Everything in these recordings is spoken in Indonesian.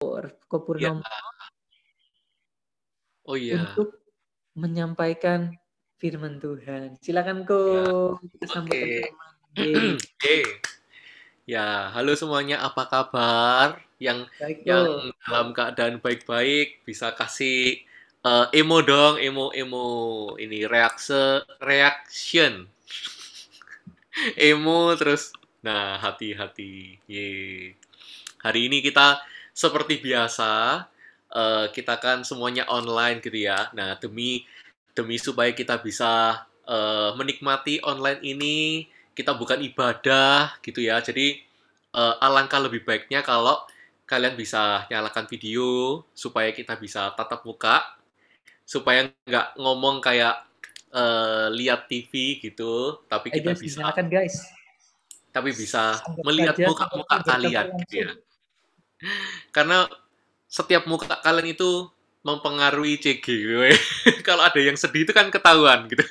Kopurnomo Ya. Oh iya. untuk menyampaikan firman Tuhan. Silakan Ko, kita sambut Oke. Yeay. Oke. Ya, halo semuanya, apa kabar? Yang Baik yang Ko. dalam keadaan baik-baik bisa kasih eh, emo dong, emo emo ini reaksi reaction. emo terus. Nah, hati-hati. Ye. Hari ini kita seperti biasa eh, kita kan semuanya online gitu ya. Nah, demi demi supaya kita bisa eh, menikmati online ini, kita bukan ibadah gitu ya. Jadi eh, alangkah lebih baiknya kalau kalian bisa nyalakan video supaya kita bisa tatap muka, supaya nggak ngomong kayak eh, lihat TV gitu, tapi kita guys, bisa silakan guys. tapi bisa Anggap melihat muka-muka kalian gitu ya. Karena setiap muka kalian itu mempengaruhi CG. Kalau ada yang sedih itu kan ketahuan gitu.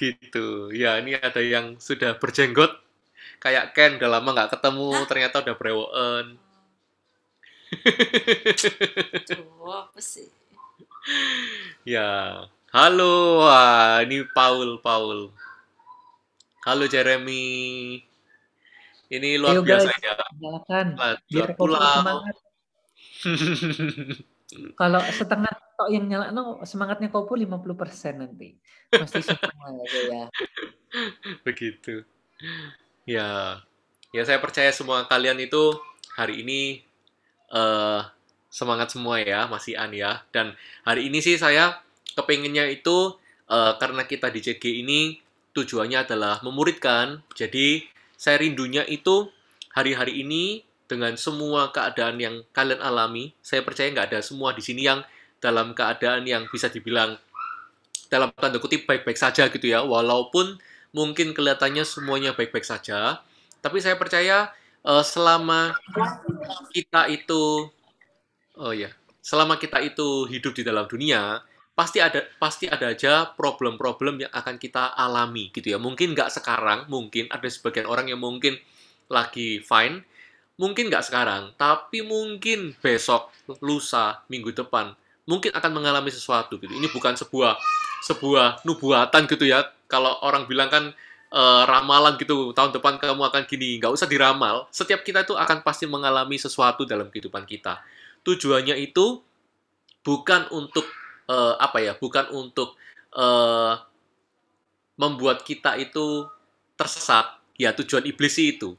gitu. Ya, ini ada yang sudah berjenggot kayak Ken udah lama nggak ketemu, ternyata udah brewoken. Aduh, apa sih? ya. Halo, wah, ini Paul, Paul. Halo Jeremy. Ini luar Ayo biasa guys, ya. Luar Biar pulau. semangat. Kalau setengah tok yang nyala no, semangatnya Kopu 50% nanti. Pasti semua ya, ya. Begitu. Ya, ya saya percaya semua kalian itu hari ini eh semangat semua ya, Mas Ian ya. Dan hari ini sih saya kepengennya itu eh, karena kita di CG ini tujuannya adalah memuridkan. Jadi saya rindunya itu hari-hari ini dengan semua keadaan yang kalian alami, saya percaya nggak ada semua di sini yang dalam keadaan yang bisa dibilang dalam tanda kutip baik-baik saja gitu ya, walaupun mungkin kelihatannya semuanya baik-baik saja, tapi saya percaya eh, selama kita itu, oh ya, selama kita itu hidup di dalam dunia, pasti ada pasti ada aja problem-problem yang akan kita alami gitu ya. Mungkin nggak sekarang, mungkin ada sebagian orang yang mungkin lagi fine, mungkin nggak sekarang, tapi mungkin besok, lusa, minggu depan, mungkin akan mengalami sesuatu gitu. Ini bukan sebuah sebuah nubuatan gitu ya. Kalau orang bilang kan eh, ramalan gitu, tahun depan kamu akan gini, nggak usah diramal. Setiap kita itu akan pasti mengalami sesuatu dalam kehidupan kita. Tujuannya itu bukan untuk eh, apa ya, bukan untuk eh, membuat kita itu tersesat. Ya tujuan iblis itu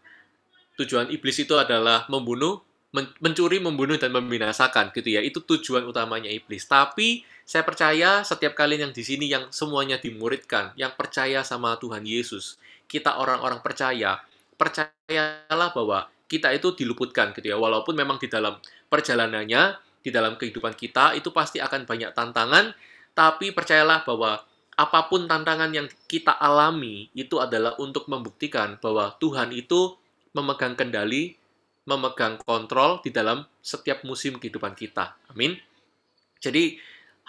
tujuan iblis itu adalah membunuh, men- mencuri, membunuh dan membinasakan gitu ya. Itu tujuan utamanya iblis. Tapi saya percaya setiap kalian yang di sini yang semuanya dimuridkan, yang percaya sama Tuhan Yesus, kita orang-orang percaya, percayalah bahwa kita itu diluputkan gitu ya. Walaupun memang di dalam perjalanannya, di dalam kehidupan kita itu pasti akan banyak tantangan, tapi percayalah bahwa apa pun tantangan yang kita alami itu adalah untuk membuktikan bahwa Tuhan itu memegang kendali, memegang kontrol di dalam setiap musim kehidupan kita. Amin. Jadi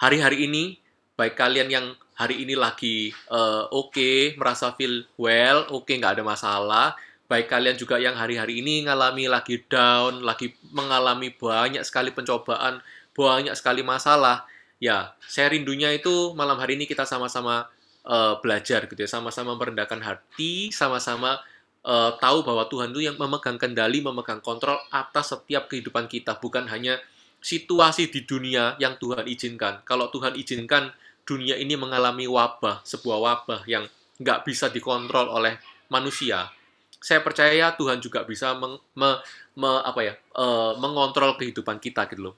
hari-hari ini, baik kalian yang hari ini lagi eh, oke, merasa feel well, oke, nggak ada masalah. Baik kalian juga yang hari-hari ini ngalami lagi down, lagi mengalami banyak sekali pencobaan, banyak sekali masalah. Ya, saya rindunya itu malam hari ini kita sama-sama eh, belajar gitu ya, sama-sama merendahkan hati, sama-sama eh, tahu bahwa Tuhan itu yang memegang kendali, memegang kontrol atas setiap kehidupan kita, bukan hanya situasi di dunia yang Tuhan izinkan. Kalau Tuhan izinkan dunia ini mengalami wabah, sebuah wabah yang nggak bisa dikontrol oleh manusia, saya percaya Tuhan juga bisa meng- me- me- apa ya, eh, mengontrol kehidupan kita gitu loh.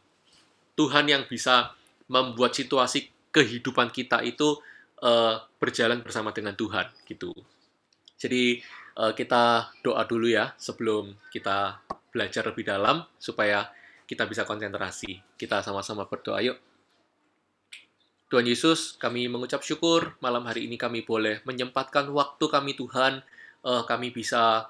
Tuhan yang bisa membuat situasi kehidupan kita itu eh, berjalan bersama dengan Tuhan gitu. Jadi eh, kita doa dulu ya sebelum kita belajar lebih dalam supaya kita bisa konsentrasi. Kita sama-sama berdoa yuk. Tuhan Yesus, kami mengucap syukur malam hari ini kami boleh menyempatkan waktu kami Tuhan, eh, kami bisa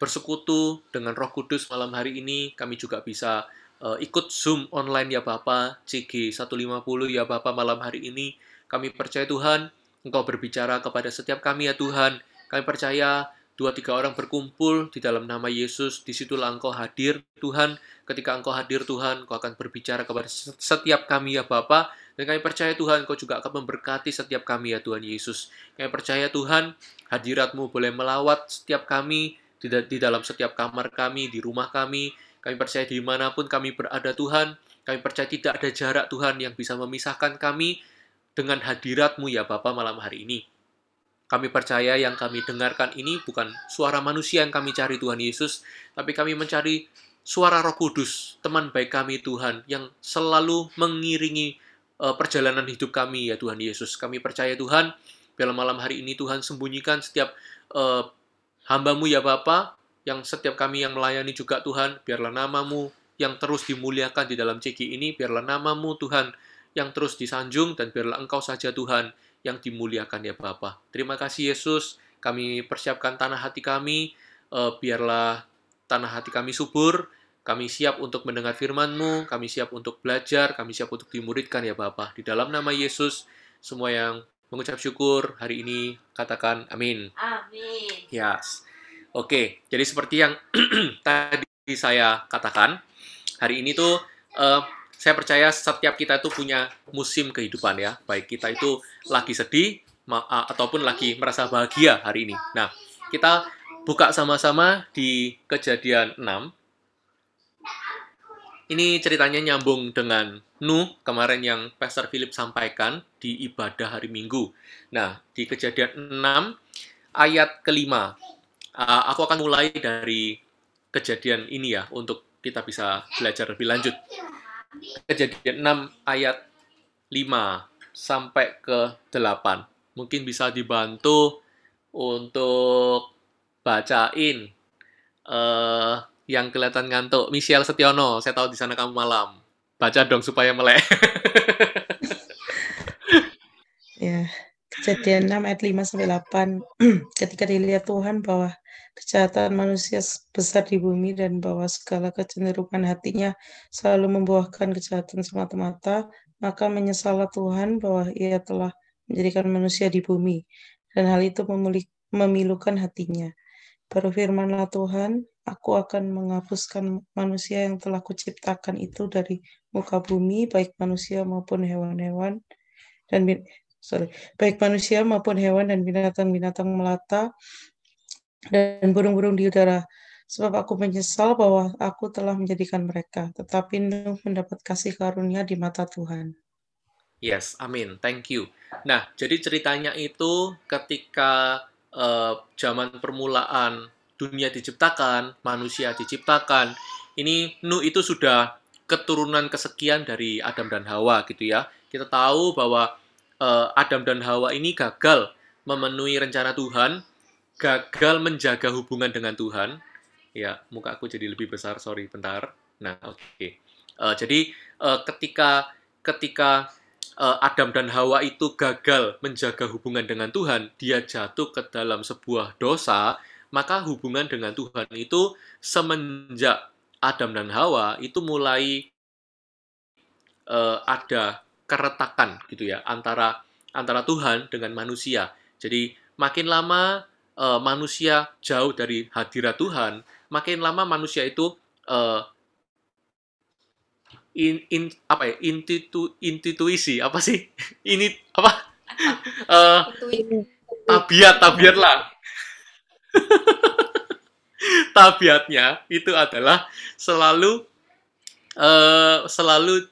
bersekutu dengan Roh Kudus malam hari ini. Kami juga bisa eh, ikut Zoom online ya Bapak, CG 150 ya Bapak malam hari ini. Kami percaya Tuhan, Engkau berbicara kepada setiap kami ya Tuhan. Kami percaya dua tiga orang berkumpul di dalam nama Yesus, di situlah Engkau hadir, Tuhan. Ketika Engkau hadir, Tuhan, Engkau akan berbicara kepada setiap kami ya Bapa. Dan kami percaya Tuhan, Engkau juga akan memberkati setiap kami ya Tuhan Yesus. Kami percaya Tuhan, hadiratmu boleh melawat setiap kami, di, di dalam setiap kamar kami, di rumah kami. Kami percaya di mana pun kami berada Tuhan, kami percaya tidak ada jarak Tuhan yang bisa memisahkan kami dengan hadiratmu ya Bapa malam hari ini. Kami percaya yang kami dengarkan ini bukan suara manusia yang kami cari Tuhan Yesus, tapi kami mencari suara Roh Kudus, teman baik kami Tuhan, yang selalu mengiringi uh, perjalanan hidup kami ya Tuhan Yesus. Kami percaya Tuhan, dalam malam hari ini Tuhan sembunyikan setiap uh, hambamu ya Bapa, yang setiap kami yang melayani juga Tuhan, biarlah namamu yang terus dimuliakan di dalam CG ini, biarlah namamu Tuhan yang terus disanjung, dan biarlah engkau saja Tuhan yang dimuliakan ya Bapa. Terima kasih Yesus, kami persiapkan tanah hati kami, uh, biarlah tanah hati kami subur, kami siap untuk mendengar firman-Mu, kami siap untuk belajar, kami siap untuk dimuridkan ya Bapa. Di dalam nama Yesus, semua yang mengucap syukur hari ini katakan amin. Amin. Yes. Oke, jadi seperti yang tadi saya katakan, hari ini tuh uh, saya percaya setiap kita itu punya musim kehidupan ya. Baik kita itu lagi sedih ataupun lagi merasa bahagia hari ini. Nah, kita buka sama-sama di kejadian 6. Ini ceritanya nyambung dengan Nuh kemarin yang Pastor Philip sampaikan di ibadah hari Minggu. Nah, di kejadian 6 ayat kelima. aku akan mulai dari kejadian ini ya untuk kita bisa belajar lebih lanjut. Kejadian 6 ayat 5 sampai ke 8. Mungkin bisa dibantu untuk bacain uh, yang kelihatan ngantuk. Michelle Setiono, saya tahu di sana kamu malam. Baca dong supaya melek. ya, kejadian 6 ayat 5 sampai 8. Ketika dilihat Tuhan bahwa kejahatan manusia besar di bumi dan bahwa segala kecenderungan hatinya selalu membuahkan kejahatan semata-mata, maka menyesallah Tuhan bahwa ia telah menjadikan manusia di bumi, dan hal itu memilukan hatinya. Berfirmanlah Tuhan, aku akan menghapuskan manusia yang telah kuciptakan itu dari muka bumi, baik manusia maupun hewan-hewan, dan sorry, baik manusia maupun hewan dan binatang-binatang melata, dan burung-burung di udara. Sebab aku menyesal bahwa aku telah menjadikan mereka, tetapi Nuh mendapat kasih karunia di mata Tuhan. Yes, amin. Thank you. Nah, jadi ceritanya itu ketika uh, zaman permulaan dunia diciptakan, manusia diciptakan, ini Nuh itu sudah keturunan kesekian dari Adam dan Hawa gitu ya. Kita tahu bahwa uh, Adam dan Hawa ini gagal memenuhi rencana Tuhan gagal menjaga hubungan dengan Tuhan, ya muka aku jadi lebih besar, sorry, bentar. Nah, oke. Okay. Uh, eh, jadi uh, ketika ketika uh, Adam dan Hawa itu gagal menjaga hubungan dengan Tuhan, dia jatuh ke dalam sebuah dosa, maka hubungan dengan Tuhan itu semenjak Adam dan Hawa itu mulai uh, ada keretakan gitu ya antara antara Tuhan dengan manusia. Jadi makin lama uh, manusia jauh dari hadirat Tuhan, makin lama manusia itu uh, in, in apa ya intitu intuisi apa sih? Ini apa? Uh, tabiat tabiat lah tabiatnya itu adalah selalu uh, selalu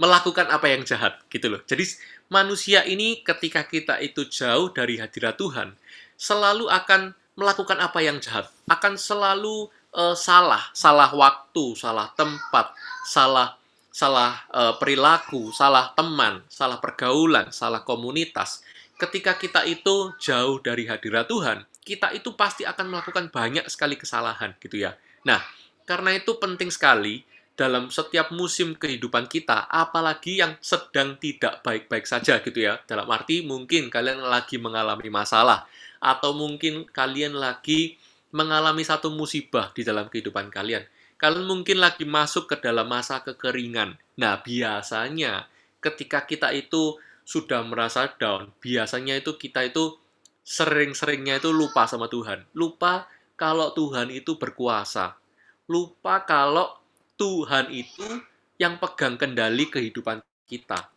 melakukan apa yang jahat gitu loh. Jadi manusia ini ketika kita itu jauh dari hadirat Tuhan selalu akan melakukan apa yang jahat, akan selalu uh, salah, salah waktu, salah tempat, salah salah uh, perilaku, salah teman, salah pergaulan, salah komunitas. Ketika kita itu jauh dari hadirat Tuhan, kita itu pasti akan melakukan banyak sekali kesalahan gitu ya. Nah, karena itu penting sekali dalam setiap musim kehidupan kita, apalagi yang sedang tidak baik-baik saja gitu ya. Dalam arti mungkin kalian lagi mengalami masalah, atau mungkin kalian lagi mengalami satu musibah di dalam kehidupan kalian. Kalian mungkin lagi masuk ke dalam masa kekeringan. Nah, biasanya ketika kita itu sudah merasa down, biasanya itu kita itu sering-seringnya itu lupa sama Tuhan. Lupa kalau Tuhan itu berkuasa. Lupa kalau Tuhan itu yang pegang kendali kehidupan kita.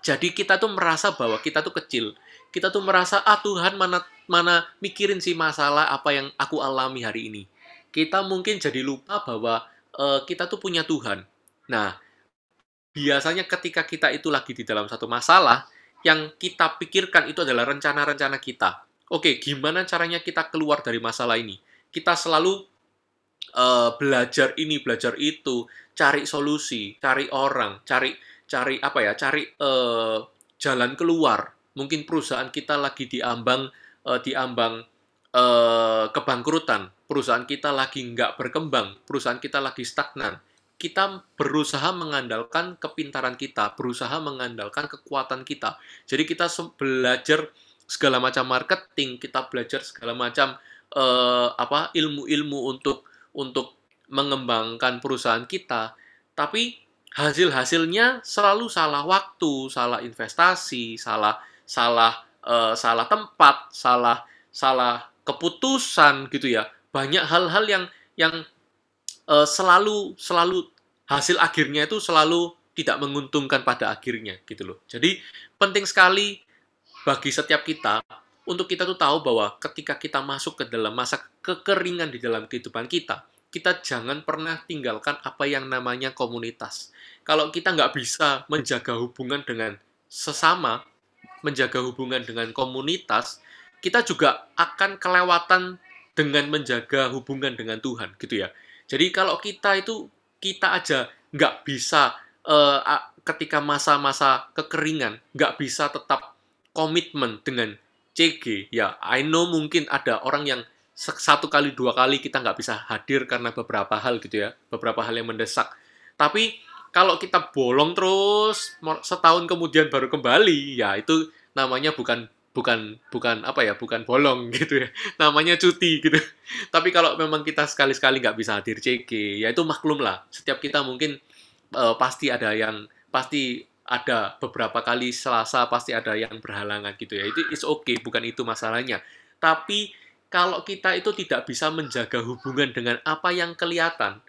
Jadi kita tuh merasa bahwa kita tuh kecil. Kita tuh merasa ah Tuhan mana mana mikirin sih masalah apa yang aku alami hari ini. Kita mungkin jadi lupa bahwa uh, kita tuh punya Tuhan. Nah, biasanya ketika kita itu lagi di dalam satu masalah, yang kita pikirkan itu adalah rencana-rencana kita. Oke, gimana caranya kita keluar dari masalah ini? Kita selalu uh, belajar ini, belajar itu, cari solusi, cari orang, cari cari apa ya? Cari uh, jalan keluar. Mungkin perusahaan kita lagi diambang uh, diambang uh, kebangkrutan, perusahaan kita lagi nggak berkembang, perusahaan kita lagi stagnan. Kita berusaha mengandalkan kepintaran kita, berusaha mengandalkan kekuatan kita. Jadi kita belajar segala macam marketing, kita belajar segala macam uh, apa ilmu-ilmu untuk untuk mengembangkan perusahaan kita, tapi hasil-hasilnya selalu salah waktu, salah investasi, salah salah uh, salah tempat, salah salah keputusan gitu ya. Banyak hal-hal yang yang uh, selalu selalu hasil akhirnya itu selalu tidak menguntungkan pada akhirnya gitu loh. Jadi penting sekali bagi setiap kita untuk kita tuh tahu bahwa ketika kita masuk ke dalam masa kekeringan di dalam kehidupan kita, kita jangan pernah tinggalkan apa yang namanya komunitas. Kalau kita nggak bisa menjaga hubungan dengan sesama, menjaga hubungan dengan komunitas, kita juga akan kelewatan dengan menjaga hubungan dengan Tuhan, gitu ya. Jadi kalau kita itu kita aja nggak bisa uh, ketika masa-masa kekeringan nggak bisa tetap komitmen dengan CG ya I know mungkin ada orang yang satu kali dua kali kita nggak bisa hadir karena beberapa hal gitu ya beberapa hal yang mendesak tapi kalau kita bolong terus setahun kemudian baru kembali ya itu namanya bukan bukan bukan apa ya bukan bolong gitu ya. Namanya cuti gitu. Tapi kalau memang kita sekali-sekali nggak bisa hadir CG ya itu maklum lah. Setiap kita mungkin uh, pasti ada yang pasti ada beberapa kali Selasa pasti ada yang berhalangan gitu ya. Itu is okay bukan itu masalahnya. Tapi kalau kita itu tidak bisa menjaga hubungan dengan apa yang kelihatan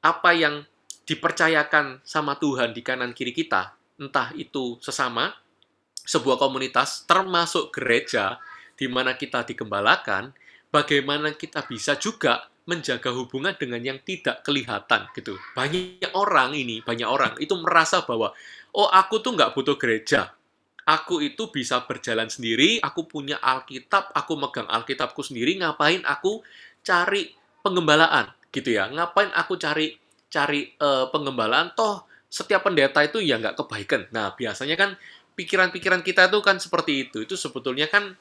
apa yang dipercayakan sama Tuhan di kanan kiri kita entah itu sesama sebuah komunitas termasuk gereja di mana kita digembalakan, bagaimana kita bisa juga menjaga hubungan dengan yang tidak kelihatan gitu. Banyak orang ini, banyak orang itu merasa bahwa oh aku tuh nggak butuh gereja. Aku itu bisa berjalan sendiri, aku punya Alkitab, aku megang Alkitabku sendiri, ngapain aku cari pengembalaan gitu ya? Ngapain aku cari cari uh, pengembalaan toh setiap pendeta itu ya nggak kebaikan. Nah, biasanya kan pikiran-pikiran kita itu kan seperti itu. Itu sebetulnya kan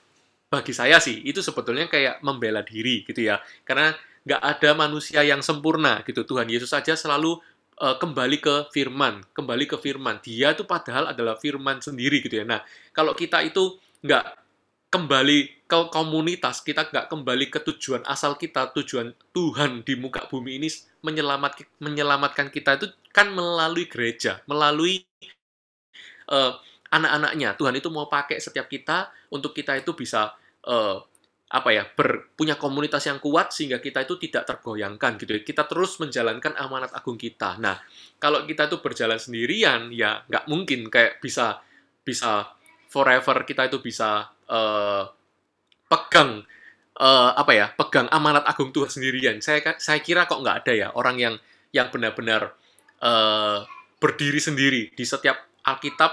bagi saya sih itu sebetulnya kayak membela diri gitu ya. Karena nggak ada manusia yang sempurna gitu. Tuhan Yesus saja selalu uh, kembali ke firman, kembali ke firman. Dia itu padahal adalah firman sendiri gitu ya. Nah, kalau kita itu nggak kembali ke komunitas, kita nggak kembali ke tujuan asal kita, tujuan Tuhan di muka bumi ini menyelamat, menyelamatkan kita itu kan melalui gereja, melalui uh, anak-anaknya. Tuhan itu mau pakai setiap kita untuk kita itu bisa uh, apa ya ber, punya komunitas yang kuat sehingga kita itu tidak tergoyangkan gitu ya. Kita terus menjalankan amanat agung kita. Nah, kalau kita itu berjalan sendirian ya nggak mungkin kayak bisa bisa forever kita itu bisa uh, pegang uh, apa ya pegang amanat agung Tuhan sendirian. Saya saya kira kok nggak ada ya orang yang yang benar-benar uh, berdiri sendiri di setiap Alkitab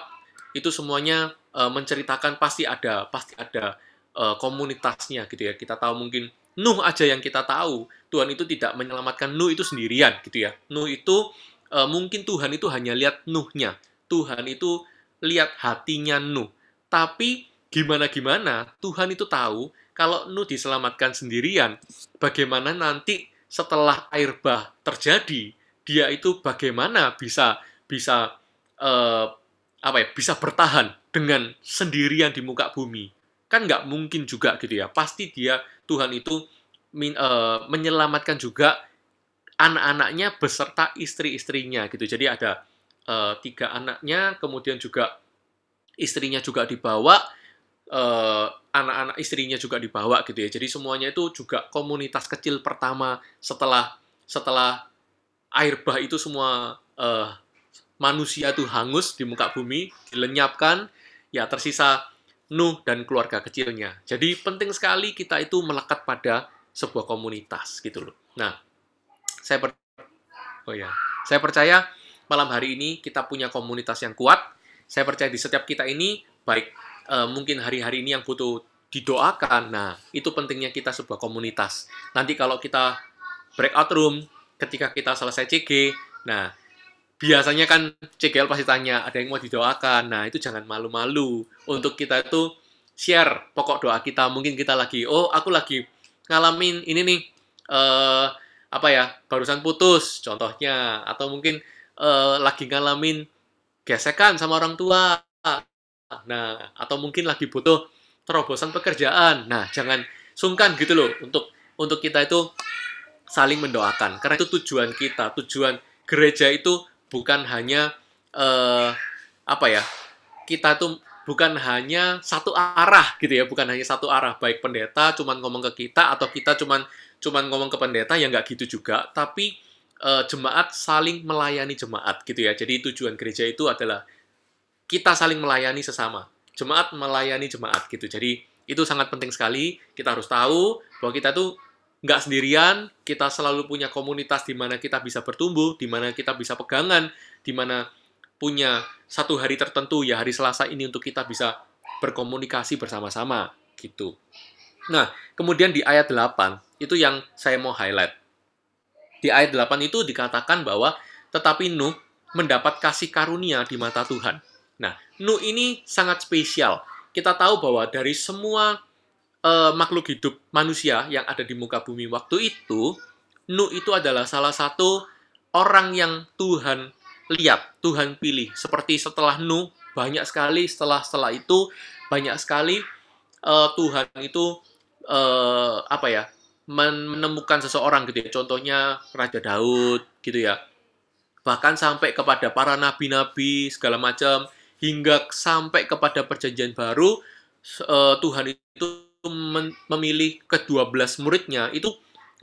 itu semuanya uh, menceritakan pasti ada pasti ada uh, komunitasnya gitu ya. Kita tahu mungkin Nuh aja yang kita tahu Tuhan itu tidak menyelamatkan Nuh itu sendirian gitu ya. Nuh itu uh, mungkin Tuhan itu hanya lihat Nuhnya. Tuhan itu lihat hatinya Nuh. Tapi gimana gimana Tuhan itu tahu kalau Nuh diselamatkan sendirian, bagaimana nanti setelah air bah terjadi, dia itu bagaimana bisa bisa uh, apa ya bisa bertahan dengan sendirian di muka bumi. Kan nggak mungkin juga gitu ya pasti dia Tuhan itu min, uh, menyelamatkan juga anak-anaknya beserta istri-istrinya gitu. Jadi ada uh, tiga anaknya kemudian juga istrinya juga dibawa eh, anak-anak istrinya juga dibawa gitu ya. Jadi semuanya itu juga komunitas kecil pertama setelah setelah air bah itu semua eh, manusia tuh hangus di muka bumi, dilenyapkan, ya tersisa Nuh dan keluarga kecilnya. Jadi penting sekali kita itu melekat pada sebuah komunitas gitu loh. Nah, saya per Oh ya, saya percaya malam hari ini kita punya komunitas yang kuat. Saya percaya di setiap kita ini baik eh, mungkin hari-hari ini yang butuh didoakan. Nah, itu pentingnya kita sebuah komunitas. Nanti kalau kita breakout room ketika kita selesai CG, nah biasanya kan CGL pasti tanya ada yang mau didoakan. Nah, itu jangan malu-malu untuk kita itu share pokok doa kita. Mungkin kita lagi, oh aku lagi ngalamin ini nih eh apa ya barusan putus contohnya atau mungkin eh, lagi ngalamin gesekan sama orang tua nah atau mungkin lagi butuh terobosan pekerjaan. Nah jangan sungkan gitu loh untuk untuk kita itu saling mendoakan. Karena itu tujuan kita tujuan gereja itu bukan hanya eh, apa ya kita tuh bukan hanya satu arah gitu ya bukan hanya satu arah baik pendeta cuman ngomong ke kita atau kita cuman cuman ngomong ke pendeta ya nggak gitu juga. Tapi eh, jemaat saling melayani jemaat gitu ya. Jadi tujuan gereja itu adalah kita saling melayani sesama jemaat melayani jemaat gitu jadi itu sangat penting sekali kita harus tahu bahwa kita tuh nggak sendirian kita selalu punya komunitas di mana kita bisa bertumbuh di mana kita bisa pegangan di mana punya satu hari tertentu ya hari Selasa ini untuk kita bisa berkomunikasi bersama-sama gitu. Nah, kemudian di ayat 8 itu yang saya mau highlight. Di ayat 8 itu dikatakan bahwa tetapi Nuh mendapat kasih karunia di mata Tuhan. Nah, Nuh ini sangat spesial. Kita tahu bahwa dari semua eh, makhluk hidup manusia yang ada di muka bumi waktu itu, Nuh itu adalah salah satu orang yang Tuhan lihat, Tuhan pilih. Seperti setelah Nuh, banyak sekali setelah setelah itu banyak sekali eh, Tuhan itu eh, apa ya men- menemukan seseorang gitu ya. Contohnya Raja Daud gitu ya. Bahkan sampai kepada para nabi-nabi segala macam hingga sampai kepada perjanjian baru eh, Tuhan itu memilih ke-12 muridnya itu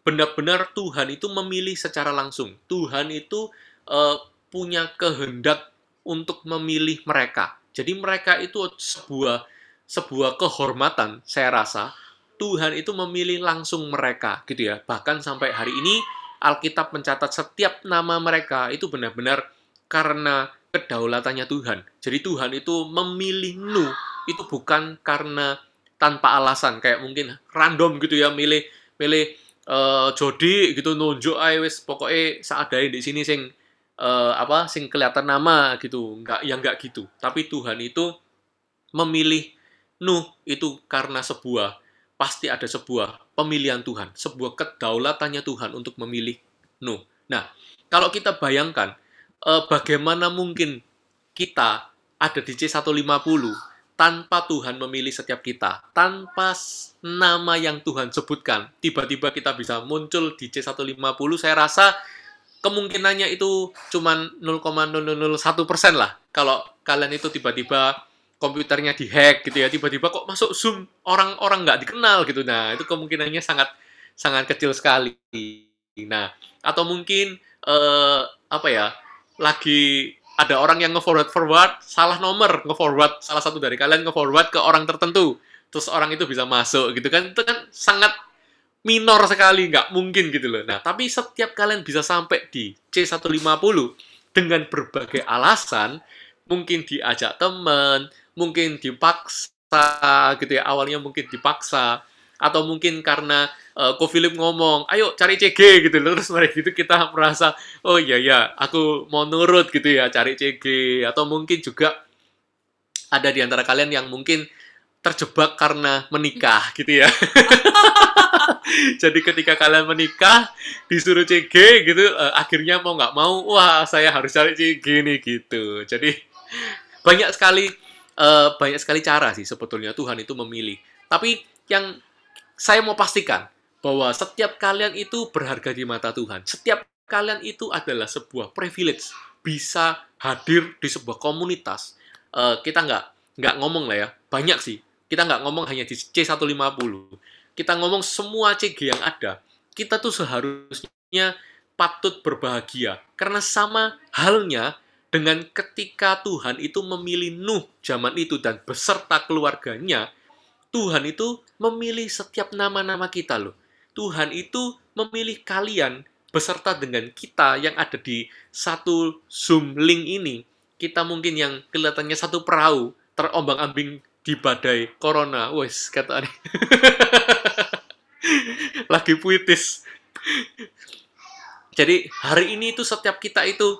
benar-benar Tuhan itu memilih secara langsung. Tuhan itu eh, punya kehendak untuk memilih mereka. Jadi mereka itu sebuah sebuah kehormatan saya rasa Tuhan itu memilih langsung mereka gitu ya. Bahkan sampai hari ini Alkitab mencatat setiap nama mereka itu benar-benar karena kedaulatannya Tuhan. Jadi Tuhan itu memilih Nuh itu bukan karena tanpa alasan kayak mungkin random gitu ya milih milih eh Jody gitu nunjuk ae wis seadanya di sini sing eh, apa sing kelihatan nama gitu. Nggak yang nggak gitu. Tapi Tuhan itu memilih Nuh itu karena sebuah pasti ada sebuah pemilihan Tuhan sebuah kedaulatannya Tuhan untuk memilih Nuh. Nah kalau kita bayangkan eh, bagaimana mungkin kita ada di C150 tanpa Tuhan memilih setiap kita, tanpa nama yang Tuhan sebutkan, tiba-tiba kita bisa muncul di C150, saya rasa kemungkinannya itu cuman 0,001 persen lah. Kalau kalian itu tiba-tiba komputernya dihack gitu ya, tiba-tiba kok masuk Zoom orang-orang nggak dikenal gitu. Nah, itu kemungkinannya sangat sangat kecil sekali. Nah, atau mungkin eh, apa ya, lagi ada orang yang nge-forward forward salah nomor nge-forward salah satu dari kalian nge-forward ke orang tertentu. Terus orang itu bisa masuk gitu kan. Itu kan sangat minor sekali nggak mungkin gitu loh. Nah tapi setiap kalian bisa sampai di C150 dengan berbagai alasan mungkin diajak temen mungkin dipaksa gitu ya awalnya mungkin dipaksa atau mungkin karena uh, Ko Philip ngomong ayo cari CG gitu loh. Terus mereka gitu kita merasa oh iya ya aku mau nurut gitu ya cari CG atau mungkin juga ada di antara kalian yang mungkin terjebak karena menikah gitu ya. Jadi ketika kalian menikah disuruh CG gitu eh, akhirnya mau nggak mau wah saya harus cari CG nih gitu. Jadi banyak sekali eh, banyak sekali cara sih sebetulnya Tuhan itu memilih. Tapi yang saya mau pastikan bahwa setiap kalian itu berharga di mata Tuhan. Setiap kalian itu adalah sebuah privilege bisa hadir di sebuah komunitas. Eh, kita nggak nggak ngomong lah ya, banyak sih. Kita nggak ngomong hanya di C150. Kita ngomong semua CG yang ada. Kita tuh seharusnya patut berbahagia. Karena sama halnya dengan ketika Tuhan itu memilih Nuh zaman itu dan beserta keluarganya, Tuhan itu memilih setiap nama-nama kita loh. Tuhan itu memilih kalian beserta dengan kita yang ada di satu Zoom link ini. Kita mungkin yang kelihatannya satu perahu terombang-ambing di badai corona. Wes, kata nih. Lagi puitis. Jadi hari ini itu setiap kita itu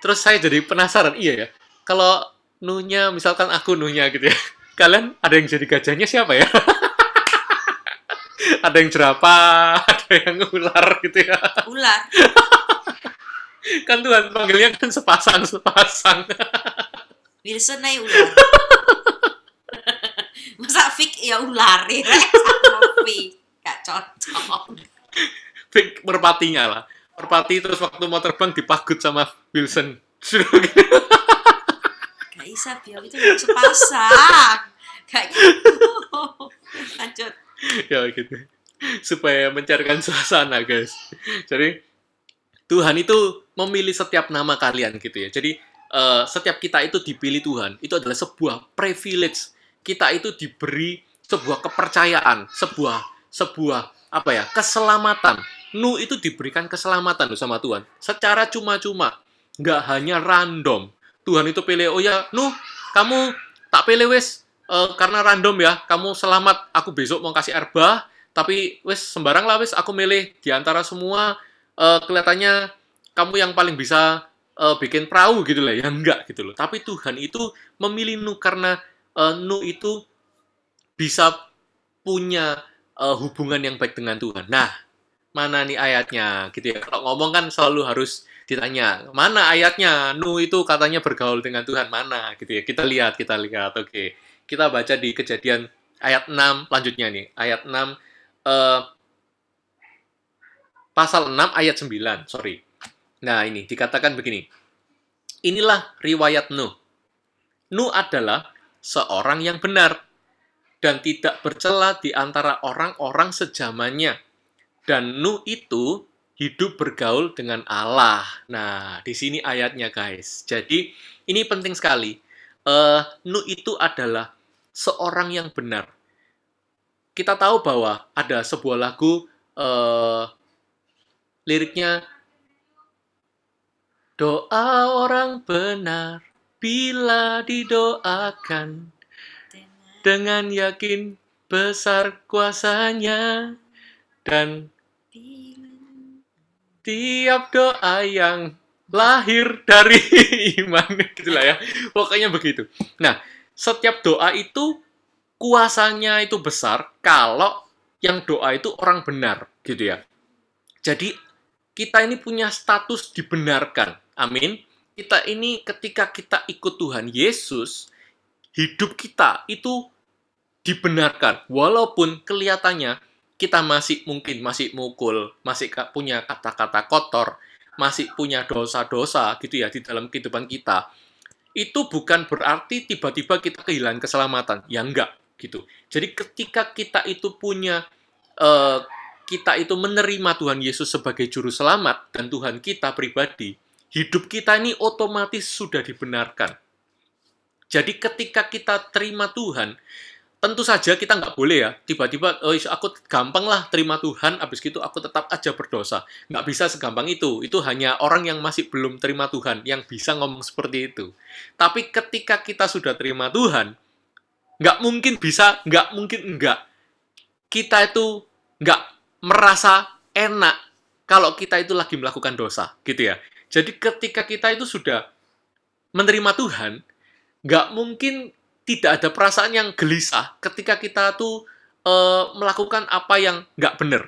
terus saya jadi penasaran, iya ya. Kalau nuhnya misalkan aku nuhnya gitu ya. Kalian ada yang jadi gajahnya siapa ya? ada yang jerapah, ada yang ular gitu ya. Ular. kan Tuhan panggilnya kan sepasang sepasang. Wilson naik ular. Masa Fik ya ular ya? Fik. Gak cocok. Fik merpatinya lah. Merpati terus waktu mau terbang dipagut sama Wilson. Bisa, biar itu gak sepasang. Gak gitu. Lanjut. ya gitu. Supaya mencairkan suasana, guys. Jadi Tuhan itu memilih setiap nama kalian gitu ya. Jadi eh, setiap kita itu dipilih Tuhan, itu adalah sebuah privilege. Kita itu diberi sebuah kepercayaan, sebuah sebuah apa ya? keselamatan. Nu itu diberikan keselamatan sama Tuhan secara cuma-cuma, nggak hanya random. Tuhan itu pilih, oh ya, Nu, kamu tak pilih wes eh, karena random ya, kamu selamat, aku besok mau kasih arbah, tapi wes sembarang lah wes aku milih di antara semua eh, kelihatannya kamu yang paling bisa eh, bikin perahu gitu lah ya enggak gitu loh. Tapi Tuhan itu memilih Nu karena eh, Nu itu bisa punya eh, hubungan yang baik dengan Tuhan. Nah mana nih ayatnya? Gitu ya. Kalau ngomong kan selalu harus ditanya mana ayatnya? Nu itu katanya bergaul dengan Tuhan. Mana? Gitu ya. Kita lihat kita lihat. Oke. Kita baca di kejadian ayat 6 lanjutnya nih. Ayat 6 eh, pasal 6 ayat 9 sorry. Nah ini dikatakan begini. Inilah riwayat Nuh Nuh adalah seorang yang benar dan tidak bercela di antara orang-orang sejamannya. Dan Nuh itu hidup bergaul dengan Allah. Nah, di sini ayatnya guys. Jadi ini penting sekali. Eh, Nuh itu adalah seorang yang benar. Kita tahu bahwa ada sebuah lagu eh, liriknya doa orang benar bila didoakan dengan yakin besar kuasanya dan tiap doa yang lahir dari iman. Gitulah ya. Pokoknya begitu. Nah setiap doa itu kuasanya itu besar kalau yang doa itu orang benar gitu ya. Jadi kita ini punya status dibenarkan. Amin. Kita ini ketika kita ikut Tuhan Yesus hidup kita itu dibenarkan. Walaupun kelihatannya kita masih mungkin masih mukul, masih punya kata-kata kotor, masih punya dosa-dosa gitu ya di dalam kehidupan kita. Itu bukan berarti tiba-tiba kita kehilangan keselamatan. Ya enggak gitu. Jadi ketika kita itu punya eh, kita itu menerima Tuhan Yesus sebagai juru selamat dan Tuhan kita pribadi, hidup kita ini otomatis sudah dibenarkan. Jadi ketika kita terima Tuhan, tentu saja kita nggak boleh ya. Tiba-tiba oh aku gampang lah terima Tuhan habis gitu aku tetap aja berdosa. Nggak bisa segampang itu. Itu hanya orang yang masih belum terima Tuhan yang bisa ngomong seperti itu. Tapi ketika kita sudah terima Tuhan nggak mungkin bisa nggak mungkin enggak kita itu nggak merasa enak kalau kita itu lagi melakukan dosa gitu ya. Jadi ketika kita itu sudah menerima Tuhan nggak mungkin tidak ada perasaan yang gelisah ketika kita tuh eh, melakukan apa yang nggak benar.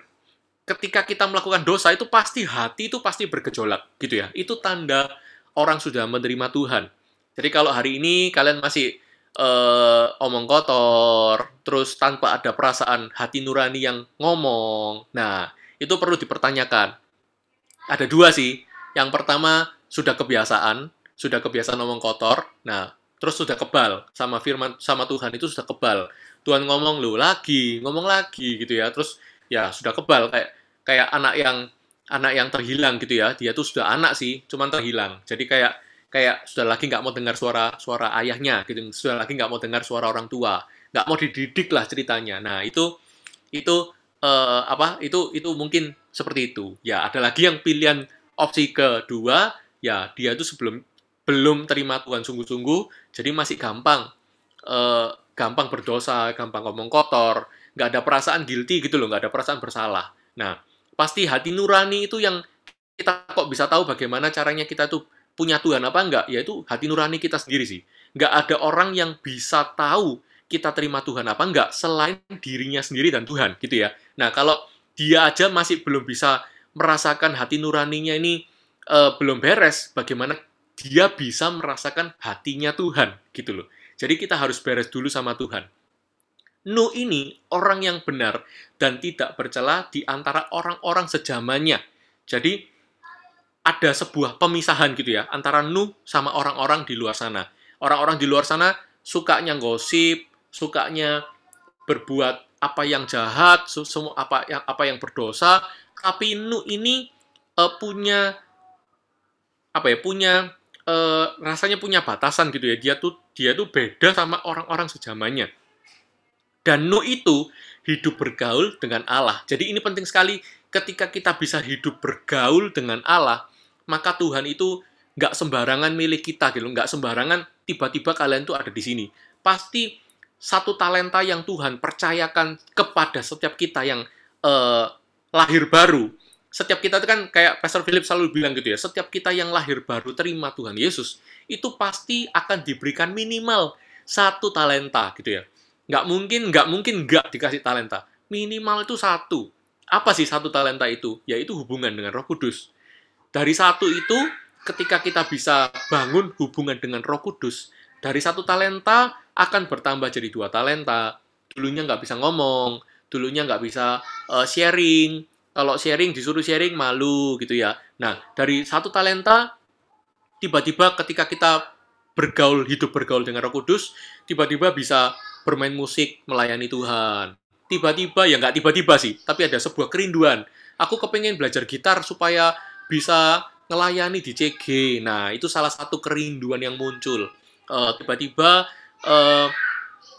Ketika kita melakukan dosa itu pasti hati itu pasti bergejolak gitu ya. Itu tanda orang sudah menerima Tuhan. Jadi kalau hari ini kalian masih eh, omong kotor, terus tanpa ada perasaan hati nurani yang ngomong, nah itu perlu dipertanyakan. Ada dua sih. Yang pertama sudah kebiasaan, sudah kebiasaan ngomong kotor. Nah terus sudah kebal sama firman sama Tuhan itu sudah kebal Tuhan ngomong lu lagi, ngomong lagi gitu ya. Terus ya sudah kebal kayak kayak anak yang anak yang terhilang gitu ya. Dia tuh sudah anak sih, cuman terhilang. Jadi kayak kayak sudah lagi nggak mau dengar suara suara ayahnya gitu. Sudah lagi nggak mau dengar suara orang tua. Nggak mau dididik lah ceritanya. Nah, itu itu eh, apa? Itu itu mungkin seperti itu. Ya, ada lagi yang pilihan opsi kedua, ya dia tuh sebelum belum terima Tuhan sungguh-sungguh, jadi masih gampang eh, gampang berdosa, gampang ngomong kotor, nggak ada perasaan guilty gitu loh, nggak ada perasaan bersalah. Nah, pasti hati nurani itu yang kita kok bisa tahu bagaimana caranya kita tuh punya Tuhan apa enggak, yaitu hati nurani kita sendiri sih. Nggak ada orang yang bisa tahu kita terima Tuhan apa enggak selain dirinya sendiri dan Tuhan gitu ya. Nah, kalau dia aja masih belum bisa merasakan hati nuraninya ini eh, belum beres, bagaimana dia bisa merasakan hatinya Tuhan gitu loh. Jadi kita harus beres dulu sama Tuhan. Nuh ini orang yang benar dan tidak bercela di antara orang-orang sejamannya. Jadi ada sebuah pemisahan gitu ya antara Nuh sama orang-orang di luar sana. Orang-orang di luar sana sukanya gosip, sukanya berbuat apa yang jahat, semua apa yang apa yang berdosa, tapi Nuh ini eh, punya apa ya? Punya eh, rasanya punya batasan gitu ya. Dia tuh dia tuh beda sama orang-orang sejamannya. Dan Nuh itu hidup bergaul dengan Allah. Jadi ini penting sekali ketika kita bisa hidup bergaul dengan Allah, maka Tuhan itu nggak sembarangan milik kita gitu, nggak sembarangan tiba-tiba kalian tuh ada di sini. Pasti satu talenta yang Tuhan percayakan kepada setiap kita yang eh, lahir baru. Setiap kita itu kan kayak Pastor Philip selalu bilang gitu ya, setiap kita yang lahir baru terima Tuhan Yesus, itu pasti akan diberikan minimal satu talenta gitu ya. Nggak mungkin, nggak mungkin nggak dikasih talenta. Minimal itu satu. Apa sih satu talenta itu? Yaitu hubungan dengan roh kudus. Dari satu itu, ketika kita bisa bangun hubungan dengan roh kudus, dari satu talenta akan bertambah jadi dua talenta. Dulunya nggak bisa ngomong, dulunya nggak bisa eh, sharing. Kalau sharing, disuruh sharing, malu gitu ya. Nah, dari satu talenta, tiba-tiba ketika kita bergaul, hidup bergaul dengan roh kudus, tiba-tiba bisa bermain musik, melayani Tuhan. Tiba-tiba, ya nggak tiba-tiba sih, tapi ada sebuah kerinduan. Aku kepengen belajar gitar supaya bisa ngelayani di CG. Nah, itu salah satu kerinduan yang muncul. Eh, tiba-tiba eh,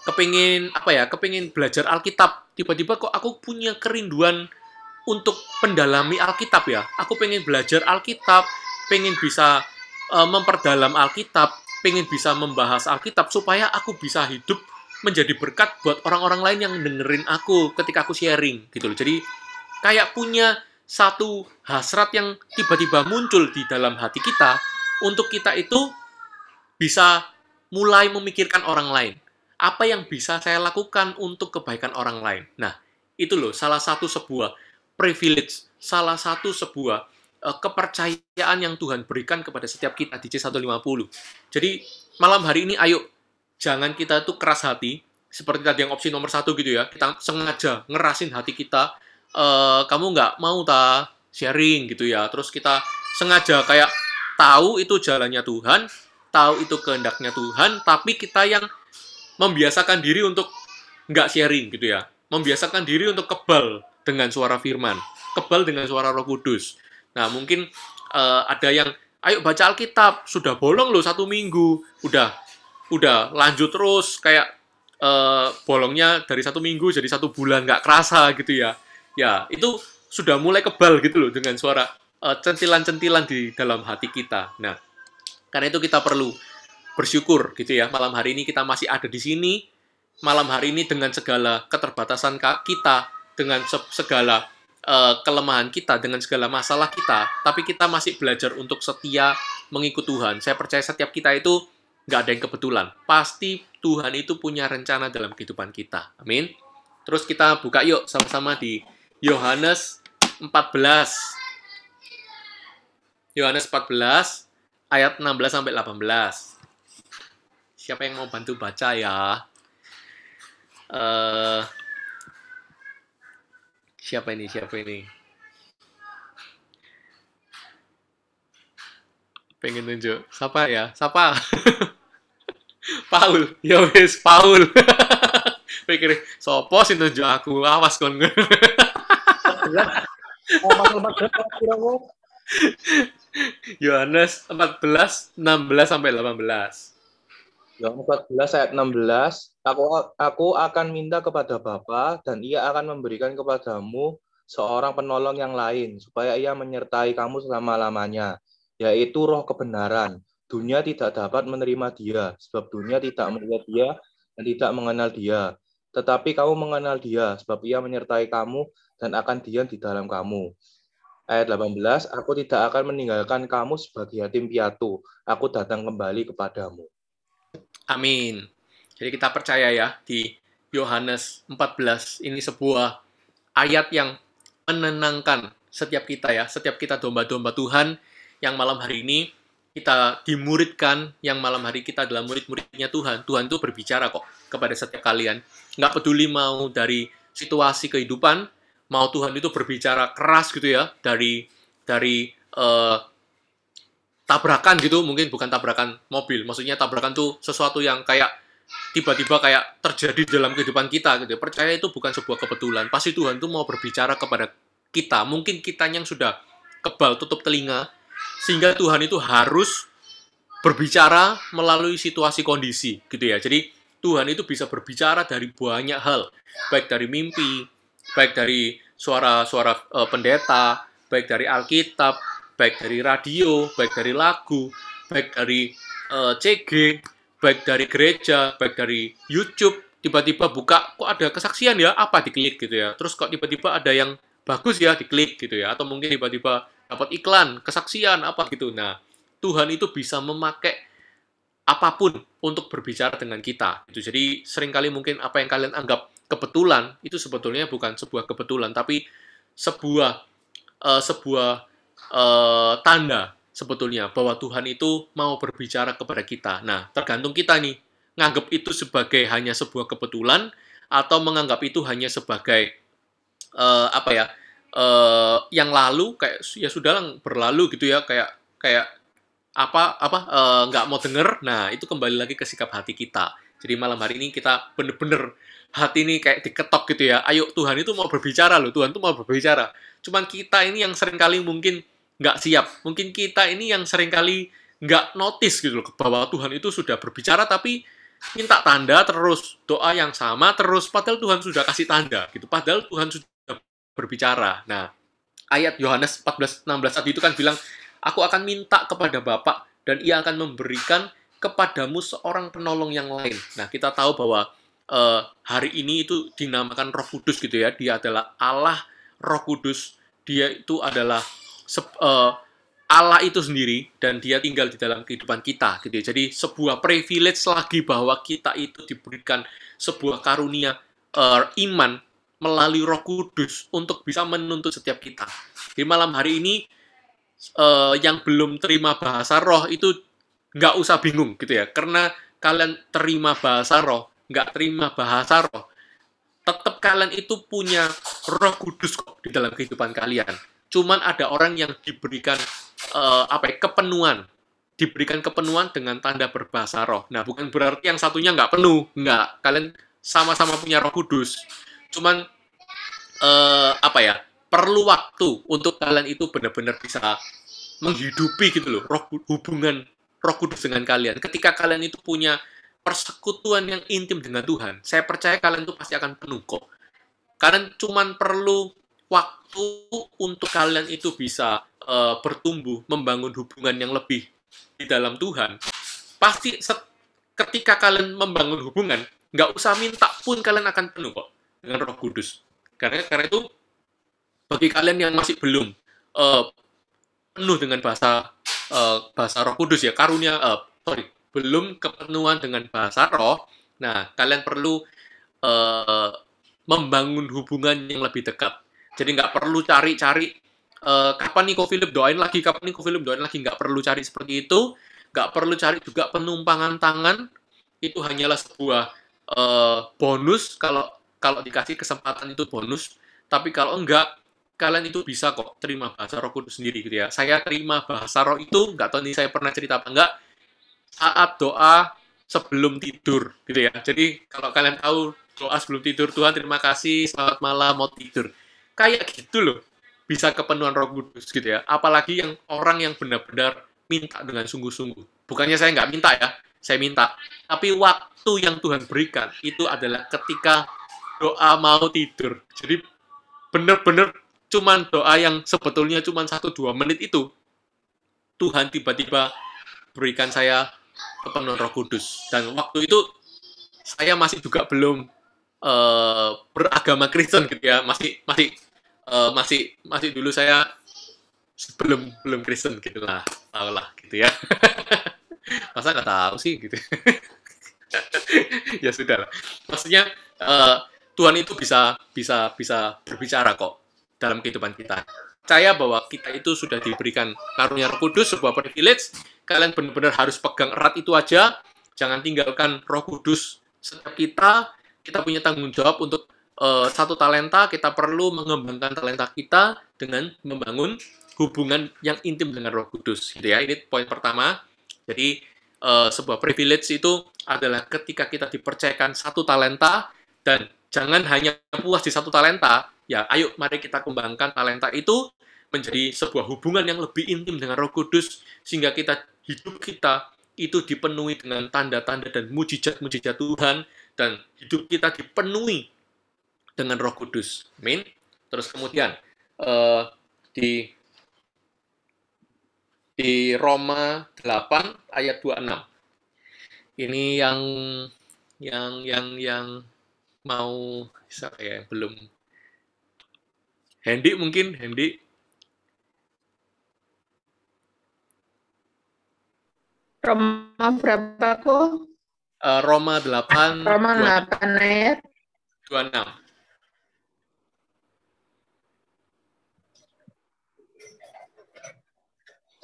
kepengen apa ya? Kepengen belajar Alkitab. Tiba-tiba kok aku punya kerinduan untuk pendalami Alkitab ya. Aku pengen belajar Alkitab, pengen bisa eh, memperdalam Alkitab, pengen bisa membahas Alkitab supaya aku bisa hidup menjadi berkat buat orang-orang lain yang dengerin aku ketika aku sharing gitu loh. Jadi kayak punya satu hasrat yang tiba-tiba muncul di dalam hati kita untuk kita itu bisa mulai memikirkan orang lain. Apa yang bisa saya lakukan untuk kebaikan orang lain? Nah, itu loh salah satu sebuah privilege, salah satu sebuah eh, kepercayaan yang Tuhan berikan kepada setiap kita di C150. Jadi malam hari ini ayo jangan kita tuh keras hati seperti tadi yang opsi nomor satu gitu ya kita sengaja ngerasin hati kita eh, kamu nggak mau ta sharing gitu ya terus kita sengaja kayak tahu itu jalannya Tuhan tahu itu kehendaknya Tuhan tapi kita yang membiasakan diri untuk nggak sharing gitu ya membiasakan diri untuk kebal dengan suara firman. Kebal dengan suara roh kudus. Nah mungkin eh, ada yang ayo baca Alkitab sudah bolong loh satu minggu. Udah udah lanjut terus kayak eh, bolongnya dari satu minggu jadi satu bulan nggak kerasa gitu ya. Ya itu sudah mulai kebal gitu loh dengan suara eh, centilan-centilan di dalam hati kita. Nah karena itu kita perlu bersyukur gitu ya. Malam hari ini kita masih ada di sini. Malam hari ini dengan segala keterbatasan kita dengan se- segala eh, kelemahan kita dengan segala masalah kita tapi kita masih belajar untuk setia mengikut Tuhan saya percaya setiap kita itu nggak ada yang kebetulan. Pasti Tuhan itu punya rencana dalam kehidupan kita. Amin. Terus kita buka yuk sama-sama di Yohanes 14. Yohanes 14 ayat 16 sampai 18. Siapa yang mau bantu baca ya? Eh siapa ini? Siapa ini? Pengen nunjuk. Siapa ya? Siapa? Paul. Ya wes, Paul. Pikir sopo sing nunjuk aku awas kon. Oh, pasal 14 kira kok. Yohanes 14 16 sampai 18. Yohanes 14 ayat 16, aku aku akan minta kepada Bapa dan ia akan memberikan kepadamu seorang penolong yang lain supaya ia menyertai kamu selama-lamanya, yaitu roh kebenaran. Dunia tidak dapat menerima dia sebab dunia tidak melihat dia dan tidak mengenal dia. Tetapi kamu mengenal dia sebab ia menyertai kamu dan akan diam di dalam kamu. Ayat 18, aku tidak akan meninggalkan kamu sebagai yatim piatu. Aku datang kembali kepadamu. Amin. Jadi kita percaya ya di Yohanes 14 ini sebuah ayat yang menenangkan setiap kita ya, setiap kita domba-domba Tuhan yang malam hari ini kita dimuridkan, yang malam hari kita adalah murid-muridnya Tuhan. Tuhan itu berbicara kok kepada setiap kalian. Nggak peduli mau dari situasi kehidupan, mau Tuhan itu berbicara keras gitu ya, dari dari eh, tabrakan gitu, mungkin bukan tabrakan mobil. Maksudnya tabrakan tuh sesuatu yang kayak tiba-tiba kayak terjadi dalam kehidupan kita gitu. ya. Percaya itu bukan sebuah kebetulan. Pasti Tuhan tuh mau berbicara kepada kita. Mungkin kita yang sudah kebal tutup telinga, sehingga Tuhan itu harus berbicara melalui situasi kondisi gitu ya. Jadi Tuhan itu bisa berbicara dari banyak hal, baik dari mimpi, baik dari suara-suara eh, pendeta, baik dari Alkitab, baik dari radio, baik dari lagu, baik dari eh, CG, baik dari gereja, baik dari YouTube. Tiba-tiba buka, kok ada kesaksian ya? Apa diklik gitu ya? Terus kok tiba-tiba ada yang bagus ya diklik gitu ya? Atau mungkin tiba-tiba dapat iklan, kesaksian apa gitu. Nah, Tuhan itu bisa memakai apa pun untuk berbicara dengan kita. Itu jadi sering kali mungkin apa yang kalian anggap kebetulan itu sebetulnya bukan sebuah kebetulan, tapi sebuah eh, sebuah eh, tanda sebetulnya bahwa Tuhan itu mau berbicara kepada kita. Nah, tergantung kita nih nganggap itu sebagai hanya sebuah kebetulan atau menganggap itu hanya sebagai eh, apa ya eh, yang lalu kayak ya sudah lah, berlalu gitu ya kayak kayak apa apa nggak mau denger. Nah itu kembali lagi ke sikap hati kita. Jadi malam hari ini kita bener-bener hati ini kayak diketok gitu ya. Ayo Tuhan itu mau berbicara loh Tuhan itu mau berbicara. Cuman kita ini yang sering kali mungkin nggak siap mungkin kita ini yang sering kali nggak notice gitu loh bahwa Tuhan itu sudah berbicara tapi minta tanda terus doa yang sama terus padahal Tuhan sudah kasih tanda gitu padahal Tuhan sudah berbicara nah ayat Yohanes 14 16 tadi itu kan bilang Aku akan minta kepada Bapa dan ia akan memberikan kepadamu seorang penolong yang lain. Nah, kita tahu bahwa eh, hari ini itu dinamakan Roh Kudus gitu ya. Dia adalah Allah Roh Kudus. Dia itu adalah eh, Allah itu sendiri dan dia tinggal di dalam kehidupan kita gitu ya. Jadi sebuah privilege lagi bahwa kita itu diberikan sebuah karunia eh, iman melalui Roh Kudus untuk bisa menuntut setiap kita. Di malam hari ini eh, yang belum terima bahasa roh itu nggak usah bingung gitu ya karena kalian terima bahasa roh nggak terima bahasa roh tetap kalian itu punya roh kudus kok di dalam kehidupan kalian cuman ada orang yang diberikan eh, apa ya kepenuhan. Diberikan kepenuhan dengan tanda berbahasa roh. Nah bukan berarti yang satunya nggak penuh. Nggak. Kalian sama-sama punya roh kudus. Cuman eh, apa ya perlu waktu untuk kalian itu benar-benar bisa menghidupi gitu loh roh hubungan roh kudus dengan kalian. Ketika kalian itu punya persekutuan yang intim dengan Tuhan saya percaya kalian itu pasti akan penuh kok. Kalian cuman perlu waktu untuk kalian itu bisa eh, bertumbuh membangun hubungan yang lebih di dalam Tuhan pasti ketika kalian membangun hubungan nggak usah minta pun kalian akan penuh kok dengan Roh Kudus. Karena karena itu bagi kalian yang masih belum eh, penuh dengan bahasa eh, bahasa Roh Kudus ya karunia eh, sorry belum kepenuhan dengan bahasa Roh nah kalian perlu eh, membangun hubungan yang lebih dekat jadi nggak perlu cari-cari eh, kapan nih Ko Philip doain lagi kapan nih Ko Philip doain lagi nggak perlu cari seperti itu nggak perlu cari juga penumpangan tangan itu hanyalah sebuah eh, bonus kalau kalau dikasih kesempatan itu bonus tapi kalau enggak kalian itu bisa kok terima bahasa roh kudus sendiri gitu ya. Saya terima bahasa roh itu, nggak tahu nih saya pernah cerita apa enggak, saat doa sebelum tidur gitu ya. Jadi kalau kalian tahu doa sebelum tidur Tuhan terima kasih selamat malam mau tidur kayak gitu loh bisa kepenuhan Roh Kudus gitu ya. Apalagi yang orang yang benar-benar minta dengan sungguh-sungguh. Bukannya saya nggak minta ya saya minta. Tapi waktu yang Tuhan berikan itu adalah ketika doa mau tidur. Jadi benar-benar cuman doa yang sebetulnya cuman satu dua menit itu Tuhan tiba-tiba berikan saya kepenuhan Roh Kudus. Dan waktu itu saya masih juga belum uh, beragama Kristen gitu ya. Masih masih uh, masih masih dulu saya belum belum Kristen gitu lah. Tahu lah gitu ya. Masa nggak tahu sih gitu. Ya sudah lah. Maksudnya uh, Tuhan itu bisa bisa bisa berbicara kok dalam kehidupan kita. Percaya bahwa kita itu sudah diberikan karunia Roh Kudus sebuah privilege. Kalian benar-benar harus pegang erat itu aja. Jangan tinggalkan Roh Kudus setiap kita. Kita punya tanggung jawab untuk uh, satu talenta kita perlu mengembangkan talenta kita dengan membangun hubungan yang intim dengan Roh Kudus gitu ya. Ini poin pertama. Jadi uh, sebuah privilege itu adalah ketika kita dipercayakan satu talenta dan jangan hanya puas di satu talenta ya ayo mari kita kembangkan talenta itu menjadi sebuah hubungan yang lebih intim dengan Roh Kudus sehingga kita hidup kita itu dipenuhi dengan tanda-tanda dan mujizat-mujizat Tuhan dan hidup kita dipenuhi dengan Roh Kudus. Amin. Terus kemudian uh, di di Roma 8 ayat 26. Ini yang yang yang yang mau siapa ya belum Hendy mungkin Hendy Roma berapa kok? Uh, Roma 8 Roma 8 ayat 26.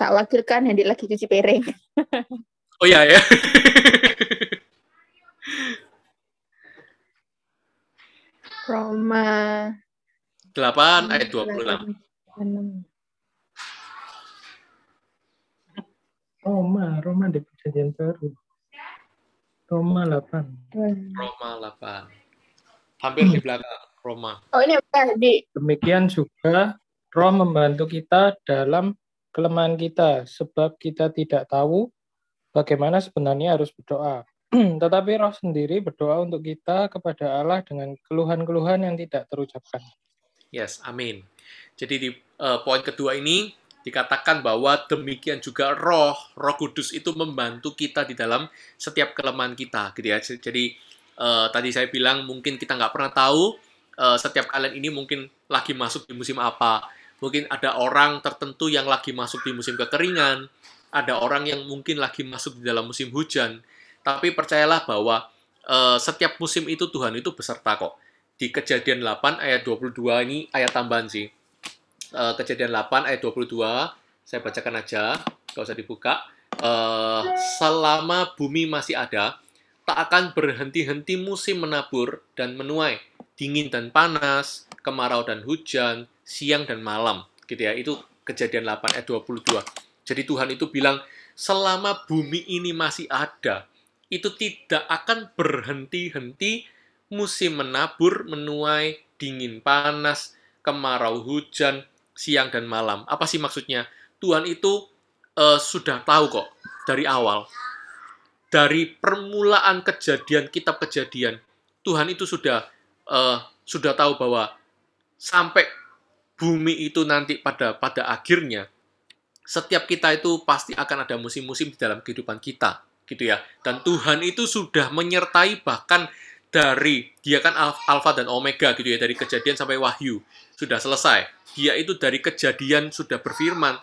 Tak wakilkan Hendy lagi cuci piring. oh iya ya. Roma 8 ayat 26. Roma, Roma di perjanjian baru. Roma 8. Roma 8. Hampir di belakang Roma. Oh ini di Demikian juga roh membantu kita dalam kelemahan kita sebab kita tidak tahu bagaimana sebenarnya harus berdoa. Tetapi roh sendiri berdoa untuk kita kepada Allah dengan keluhan-keluhan yang tidak terucapkan. Yes, amin. Jadi di uh, poin kedua ini dikatakan bahwa demikian juga roh, roh kudus itu membantu kita di dalam setiap kelemahan kita, gitu ya. Jadi uh, tadi saya bilang mungkin kita nggak pernah tahu uh, setiap kalian ini mungkin lagi masuk di musim apa. Mungkin ada orang tertentu yang lagi masuk di musim kekeringan, ada orang yang mungkin lagi masuk di dalam musim hujan. Tapi percayalah bahwa uh, setiap musim itu Tuhan itu beserta kok. Di kejadian 8 ayat 22 ini ayat tambahan sih uh, kejadian 8 ayat 22 saya bacakan aja kalau usah dibuka uh, selama bumi masih ada tak akan berhenti-henti musim menabur dan menuai dingin dan panas kemarau dan hujan siang dan malam gitu ya itu kejadian 8 ayat 22 jadi Tuhan itu bilang selama bumi ini masih ada itu tidak akan berhenti-henti musim menabur menuai dingin panas kemarau hujan siang dan malam. Apa sih maksudnya? Tuhan itu uh, sudah tahu kok dari awal. Dari permulaan kejadian kitab kejadian, Tuhan itu sudah uh, sudah tahu bahwa sampai bumi itu nanti pada pada akhirnya setiap kita itu pasti akan ada musim-musim di dalam kehidupan kita gitu ya. Dan Tuhan itu sudah menyertai bahkan dari dia kan alfa dan omega gitu ya dari kejadian sampai wahyu sudah selesai. Dia itu dari kejadian sudah berfirman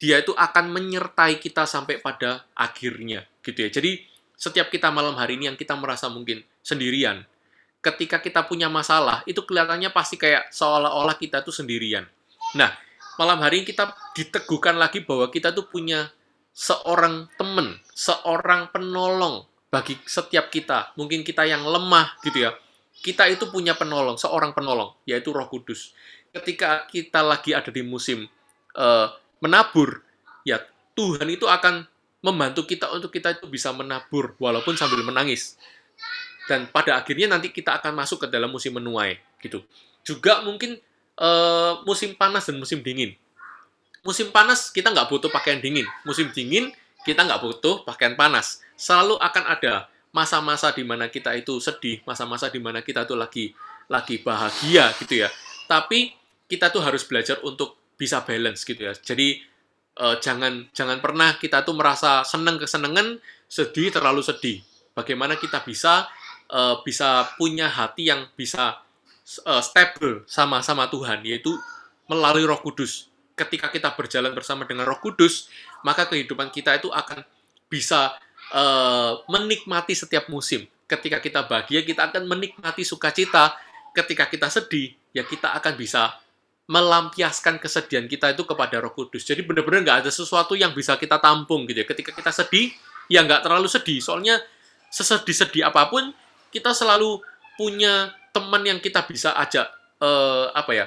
dia itu akan menyertai kita sampai pada akhirnya gitu ya. Jadi setiap kita malam hari ini yang kita merasa mungkin sendirian ketika kita punya masalah itu kelihatannya pasti kayak seolah-olah kita tuh sendirian nah malam hari ini kita diteguhkan lagi bahwa kita tuh punya seorang teman seorang penolong bagi setiap kita, mungkin kita yang lemah gitu ya, kita itu punya penolong, seorang penolong, yaitu Roh Kudus. Ketika kita lagi ada di musim uh, menabur, ya Tuhan itu akan membantu kita untuk kita itu bisa menabur walaupun sambil menangis. Dan pada akhirnya nanti kita akan masuk ke dalam musim menuai gitu. Juga mungkin eh, musim panas dan musim dingin. Musim panas kita nggak butuh pakaian dingin, musim dingin kita nggak butuh pakaian panas. Selalu akan ada masa-masa di mana kita itu sedih, masa-masa di mana kita tuh lagi lagi bahagia gitu ya. Tapi kita tuh harus belajar untuk bisa balance gitu ya. Jadi eh, jangan jangan pernah kita tuh merasa seneng kesenengan, sedih terlalu sedih. Bagaimana kita bisa eh, bisa punya hati yang bisa eh, stable sama sama Tuhan, yaitu melalui Roh Kudus. Ketika kita berjalan bersama dengan Roh Kudus, maka kehidupan kita itu akan bisa eh, menikmati setiap musim. Ketika kita bahagia, kita akan menikmati sukacita. Ketika kita sedih, ya kita akan bisa melampiaskan kesedihan kita itu kepada Roh Kudus. Jadi benar-benar nggak ada sesuatu yang bisa kita tampung gitu ya. Ketika kita sedih, ya nggak terlalu sedih. Soalnya sesedih-sedih apa pun, kita selalu punya teman yang kita bisa ajak eh, apa ya?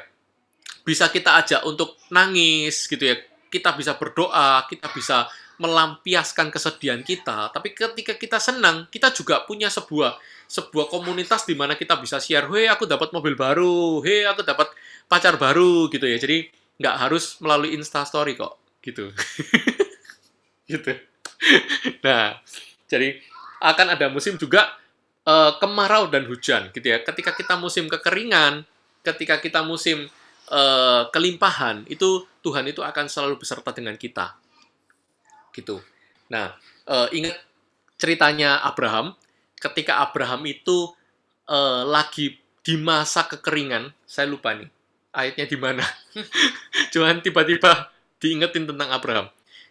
Bisa kita ajak untuk nangis gitu ya. Kita bisa berdoa, kita bisa melampiaskan kesedihan kita. Tapi ketika kita senang, kita juga punya sebuah sebuah komunitas di mana kita bisa share, "Hei, aku dapat mobil baru. Hei, aku dapat pacar baru." gitu ya. Jadi nggak harus melalui Insta Story kok, gitu. gitu. Nah, jadi akan ada musim juga eh, kemarau dan hujan gitu ya. Ketika kita musim kekeringan, ketika kita musim eh, kelimpahan, itu Tuhan itu akan selalu beserta dengan kita. Gitu. Nah, eh, ingat ceritanya Abraham, ketika Abraham itu eh, lagi di masa kekeringan, saya lupa nih ayatnya di mana. Cuman tiba-tiba diingetin tentang Abraham.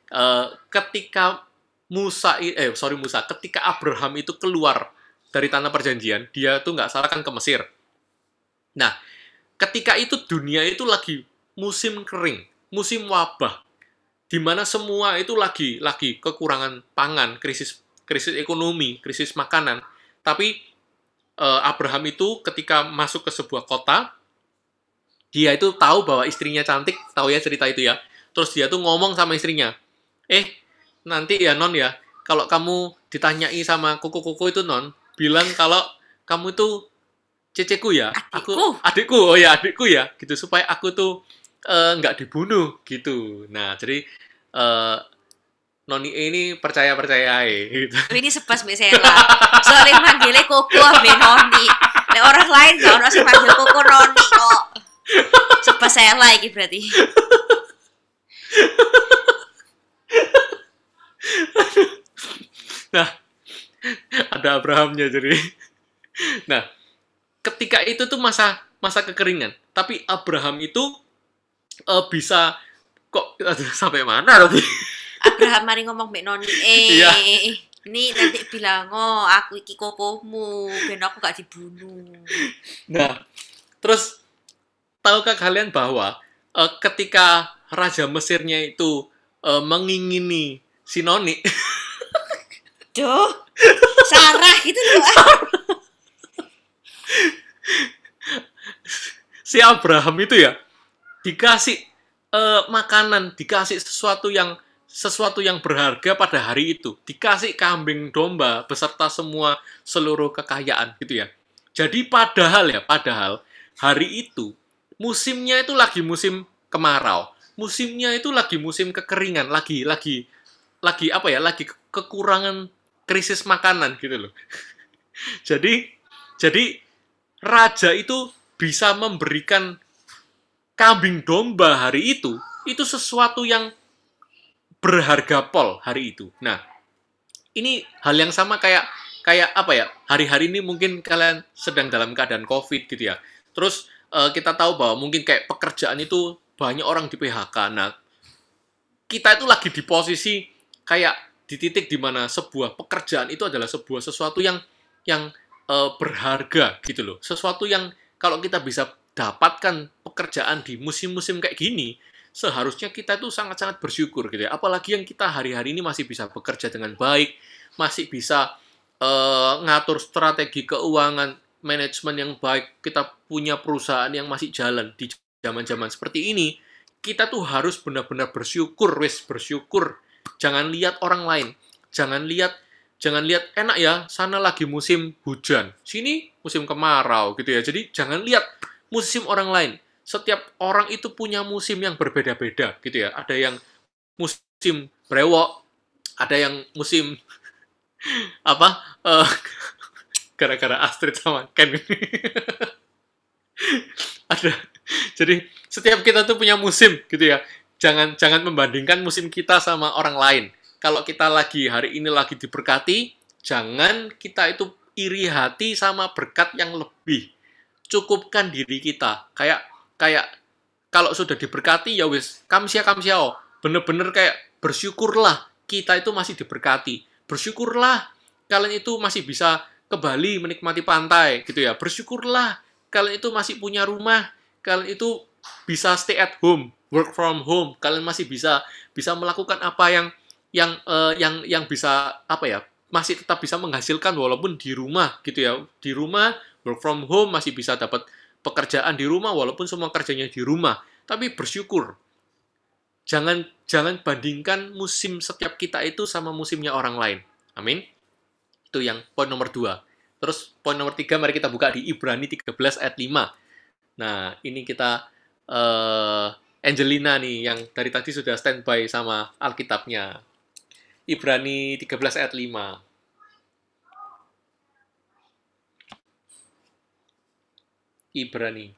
Eh, ketika Musa, eh sorry Musa, ketika Abraham itu keluar dari tanah perjanjian, dia tuh nggak salah kan ke Mesir. Nah, ketika itu dunia itu lagi musim kering, musim wabah, di mana semua itu lagi lagi kekurangan pangan, krisis krisis ekonomi, krisis makanan. Tapi eh, Abraham itu ketika masuk ke sebuah kota, dia itu tahu bahwa istrinya cantik, tahu ya cerita itu ya. Terus dia tuh ngomong sama istrinya, eh nanti ya non ya, kalau kamu ditanyai sama kuku-kuku itu non, bilang kalau kamu itu ceceku ya, aku Adikku. adikku, oh ya adikku ya, gitu supaya aku tuh eh, nggak dibunuh gitu. Nah jadi eh, Noni E ini percaya percaya gitu. Ini sebas Mbak Sela. Soalnya manggilnya Koko ambe Noni. Nek orang lain gak ono sing manggil Koko Noni kok. Sebas Sela iki berarti. Nah, ada Abrahamnya jadi. Nah, ketika itu tuh masa masa kekeringan, tapi Abraham itu eh, bisa kok aduh, sampai mana tadi? Abraham mari ngomong Mbak Noni. Eh, Iya. ini nanti bilang, oh aku iki kokomu, ben aku gak dibunuh. Nah, terus tahukah kalian bahwa eh, ketika Raja Mesirnya itu eh, mengingini si Noni, Duh, Sarah gitu loh. si Abraham itu ya dikasih eh, makanan, dikasih sesuatu yang sesuatu yang berharga pada hari itu, dikasih kambing domba beserta semua seluruh kekayaan gitu ya. Jadi padahal ya, padahal hari itu musimnya itu lagi musim kemarau, musimnya itu lagi musim kekeringan, lagi lagi lagi apa ya, lagi ke- kekurangan krisis makanan gitu loh. jadi jadi raja itu bisa memberikan kambing domba hari itu, itu sesuatu yang berharga pol hari itu. Nah, ini hal yang sama kayak kayak apa ya? Hari-hari ini mungkin kalian sedang dalam keadaan Covid gitu ya. Terus eh, kita tahu bahwa mungkin kayak pekerjaan itu banyak orang di PHK. Nah, kita itu lagi di posisi kayak di titik di mana sebuah pekerjaan itu adalah sebuah sesuatu yang yang eh, berharga gitu loh. Sesuatu yang kalau kita bisa dapatkan pekerjaan di musim-musim kayak gini, seharusnya kita itu sangat-sangat bersyukur gitu ya. Apalagi yang kita hari-hari ini masih bisa bekerja dengan baik, masih bisa eh, ngatur strategi keuangan, manajemen yang baik, kita punya perusahaan yang masih jalan di zaman-zaman seperti ini, kita tuh harus benar-benar bersyukur, wes bersyukur. Jangan lihat orang lain, jangan lihat jangan lihat enak ya, sana lagi musim hujan, sini musim kemarau gitu ya. Jadi jangan lihat musim orang lain. Setiap orang itu punya musim yang berbeda-beda gitu ya. Ada yang musim brewok, ada yang musim apa? eh, gara-gara Astrid sama Ken. ada. Jadi setiap kita tuh punya musim gitu ya. Jangan jangan membandingkan musim kita sama orang lain kalau kita lagi hari ini lagi diberkati, jangan kita itu iri hati sama berkat yang lebih. Cukupkan diri kita. Kayak kayak kalau sudah diberkati ya wis, kamsia kamsia oh. Bener-bener kayak bersyukurlah kita itu masih diberkati. Bersyukurlah kalian itu masih bisa ke Bali menikmati pantai gitu ya. Bersyukurlah kalian itu masih punya rumah, kalian itu bisa stay at home, work from home, kalian masih bisa bisa melakukan apa yang yang uh, yang yang bisa apa ya masih tetap bisa menghasilkan walaupun di rumah gitu ya. Di rumah work from home masih bisa dapat pekerjaan di rumah walaupun semua kerjanya di rumah. Tapi bersyukur jangan jangan bandingkan musim setiap kita itu sama musimnya orang lain. Amin. Itu yang poin nomor dua. Terus poin nomor tiga mari kita buka di Ibrani 13 ayat 5 nah ini kita uh, Angelina nih yang dari tadi sudah standby sama Alkitabnya Ibrani 13 ayat 5. Ibrani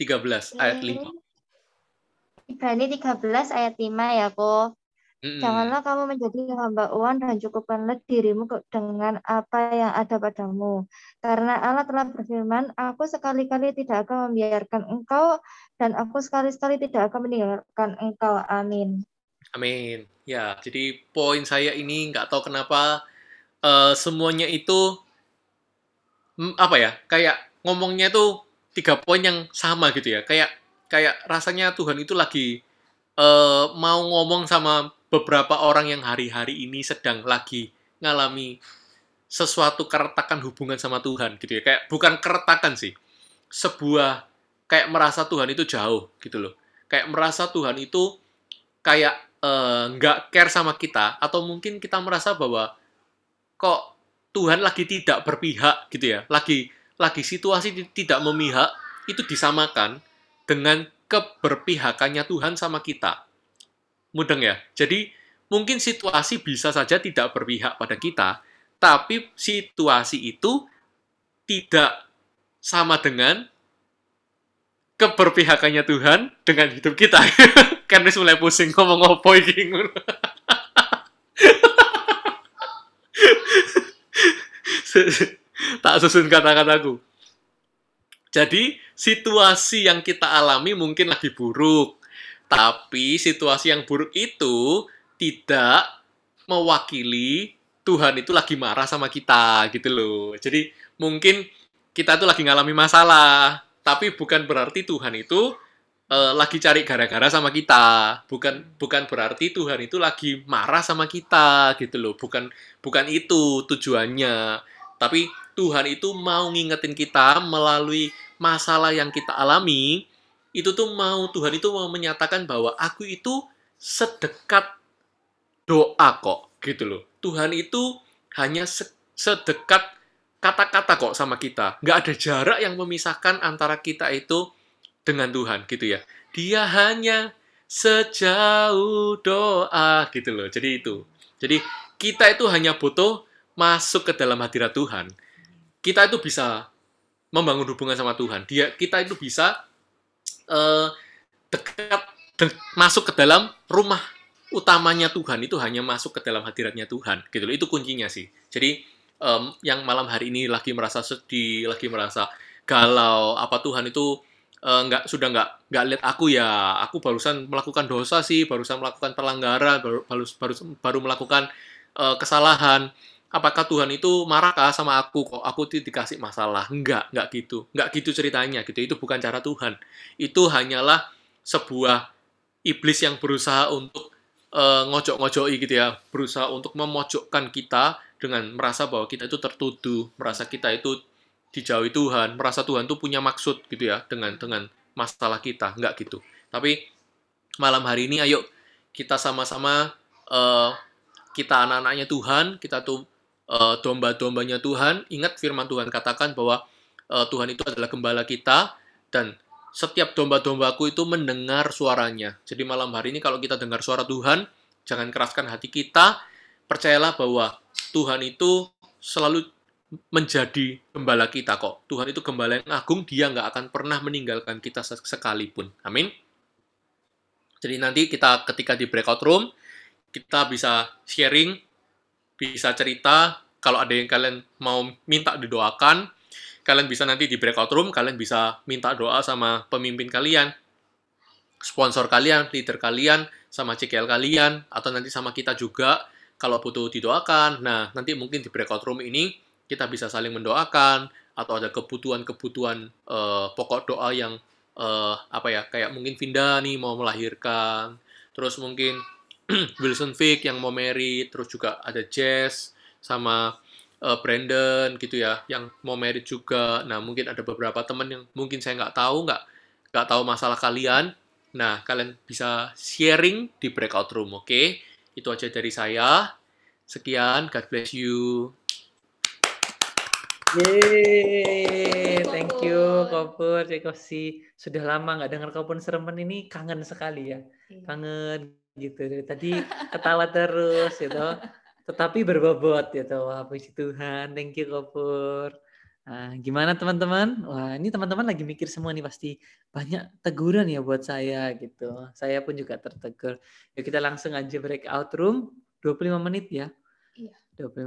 13 ayat 5. Ibrani 13 ayat 5 ya, kok. Janganlah kamu menjadi hamba uang dan cukupkanlah dirimu dengan apa yang ada padamu. Karena Allah telah berfirman, aku sekali-kali tidak akan membiarkan engkau dan aku sekali-sekali tidak akan meninggalkan engkau. Amin. Amin. Ya, jadi poin saya ini nggak tahu kenapa eh, semuanya itu mm, apa ya? Kayak ngomongnya tuh tiga poin yang sama gitu ya. Kayak kayak rasanya Tuhan itu lagi eh, mau ngomong sama beberapa orang yang hari-hari ini sedang lagi ngalami sesuatu keretakan hubungan sama Tuhan gitu ya. Kayak bukan keretakan sih. Sebuah kayak merasa Tuhan itu jauh gitu loh. Kayak merasa Tuhan itu kayak eh, nggak care sama kita atau mungkin kita merasa bahwa kok Tuhan lagi tidak berpihak gitu ya. Lagi lagi situasi ti- tidak memihak itu disamakan dengan keberpihakannya Tuhan sama kita. Mudeng ya? Jadi mungkin situasi bisa saja tidak berpihak pada kita tapi situasi itu tidak sama dengan keberpihakannya Tuhan dengan hidup kita kan wis mulai pusing ngomong apa iki ngono. tak susun kata-kataku. Jadi, situasi yang kita alami mungkin lagi buruk. Tapi situasi yang buruk itu tidak mewakili Tuhan itu lagi marah sama kita gitu loh. Jadi, mungkin kita tuh lagi ngalami masalah, tapi bukan berarti Tuhan itu eh, lagi cari gara-gara sama kita. Bukan bukan berarti Tuhan itu lagi marah sama kita gitu loh. Bukan bukan itu tujuannya. Tapi Tuhan itu mau ngingetin kita melalui masalah yang kita alami. Itu tuh mau Tuhan itu mau menyatakan bahwa aku itu sedekat doa kok gitu loh. Tuhan itu hanya se- sedekat kata-kata kok sama kita. Nggak ada jarak yang memisahkan antara kita itu dengan Tuhan gitu ya. Dia hanya sejauh doa gitu loh. Jadi itu. Jadi kita itu hanya butuh masuk ke dalam hadirat Tuhan. Kita itu bisa membangun hubungan sama Tuhan. Dia kita itu bisa eh, dekat de- masuk ke dalam rumah utamanya Tuhan itu hanya masuk ke dalam hadiratnya Tuhan gitu loh. Itu kuncinya sih. Jadi em, yang malam hari ini lagi merasa sedih, lagi merasa galau, apa Tuhan itu eh, nggak sudah nggak nggak lihat aku ya, aku barusan melakukan dosa sih, barusan melakukan pelanggaran, baru baru baru, baru melakukan eh, kesalahan. Apakah Tuhan itu marahkah sama aku kok aku tuh dikasih masalah? Enggak, enggak gitu. Enggak gitu ceritanya gitu. Itu bukan cara Tuhan. Itu hanyalah sebuah iblis yang berusaha untuk eh, ngojok-ngojoki gitu ya, berusaha untuk memojokkan kita dengan merasa bahwa kita itu tertuduh, merasa kita itu dijauhi Tuhan, merasa Tuhan tuh punya maksud gitu ya dengan dengan masalah kita, enggak gitu. Tapi malam hari ini ayo kita sama-sama eh, kita anak-anaknya Tuhan, kita tuh eh, domba-dombanya Tuhan. Ingat firman Tuhan katakan bahwa eh, Tuhan itu adalah gembala kita dan setiap domba-dombaku itu mendengar suaranya. Jadi malam hari ini kalau kita dengar suara Tuhan, jangan keraskan hati kita. Percayalah bahwa Tuhan itu selalu menjadi gembala kita kok. Tuhan itu gembala yang agung, dia nggak akan pernah meninggalkan kita sek- sekalipun. Amin. Jadi nanti kita ketika di breakout room, kita bisa sharing, bisa cerita. Kalau ada yang kalian mau minta didoakan, kalian bisa nanti di breakout room, kalian bisa minta doa sama pemimpin kalian, sponsor kalian, leader kalian, sama CKL kalian, atau nanti sama kita juga kalau butuh didoakan. Nah, nanti mungkin di breakout room ini kita bisa saling mendoakan atau ada kebutuhan-kebutuhan eh, pokok doa yang eh, apa ya kayak mungkin Vinda nih mau melahirkan, terus mungkin Wilson Vick yang mau married, terus juga ada Jess sama eh, Brandon gitu ya yang mau married juga. Nah mungkin ada beberapa teman yang mungkin saya nggak tahu nggak nggak tahu masalah kalian. Nah kalian bisa sharing di breakout room, oke? Itu aja dari saya. Sekian, God bless you. Yeay, thank you Kopur, Cekosi. Sudah lama nggak dengar Kopur Seremen ini kangen sekali ya. Kangen gitu. Dari Tadi ketawa terus gitu. Tetapi berbobot gitu. Wah, puji Tuhan. Thank you Kopur. Nah, gimana teman-teman? Wah, ini teman-teman lagi mikir semua nih pasti banyak teguran ya buat saya gitu. Saya pun juga tertegur. Yuk kita langsung aja breakout room 25 menit ya. Iya. 25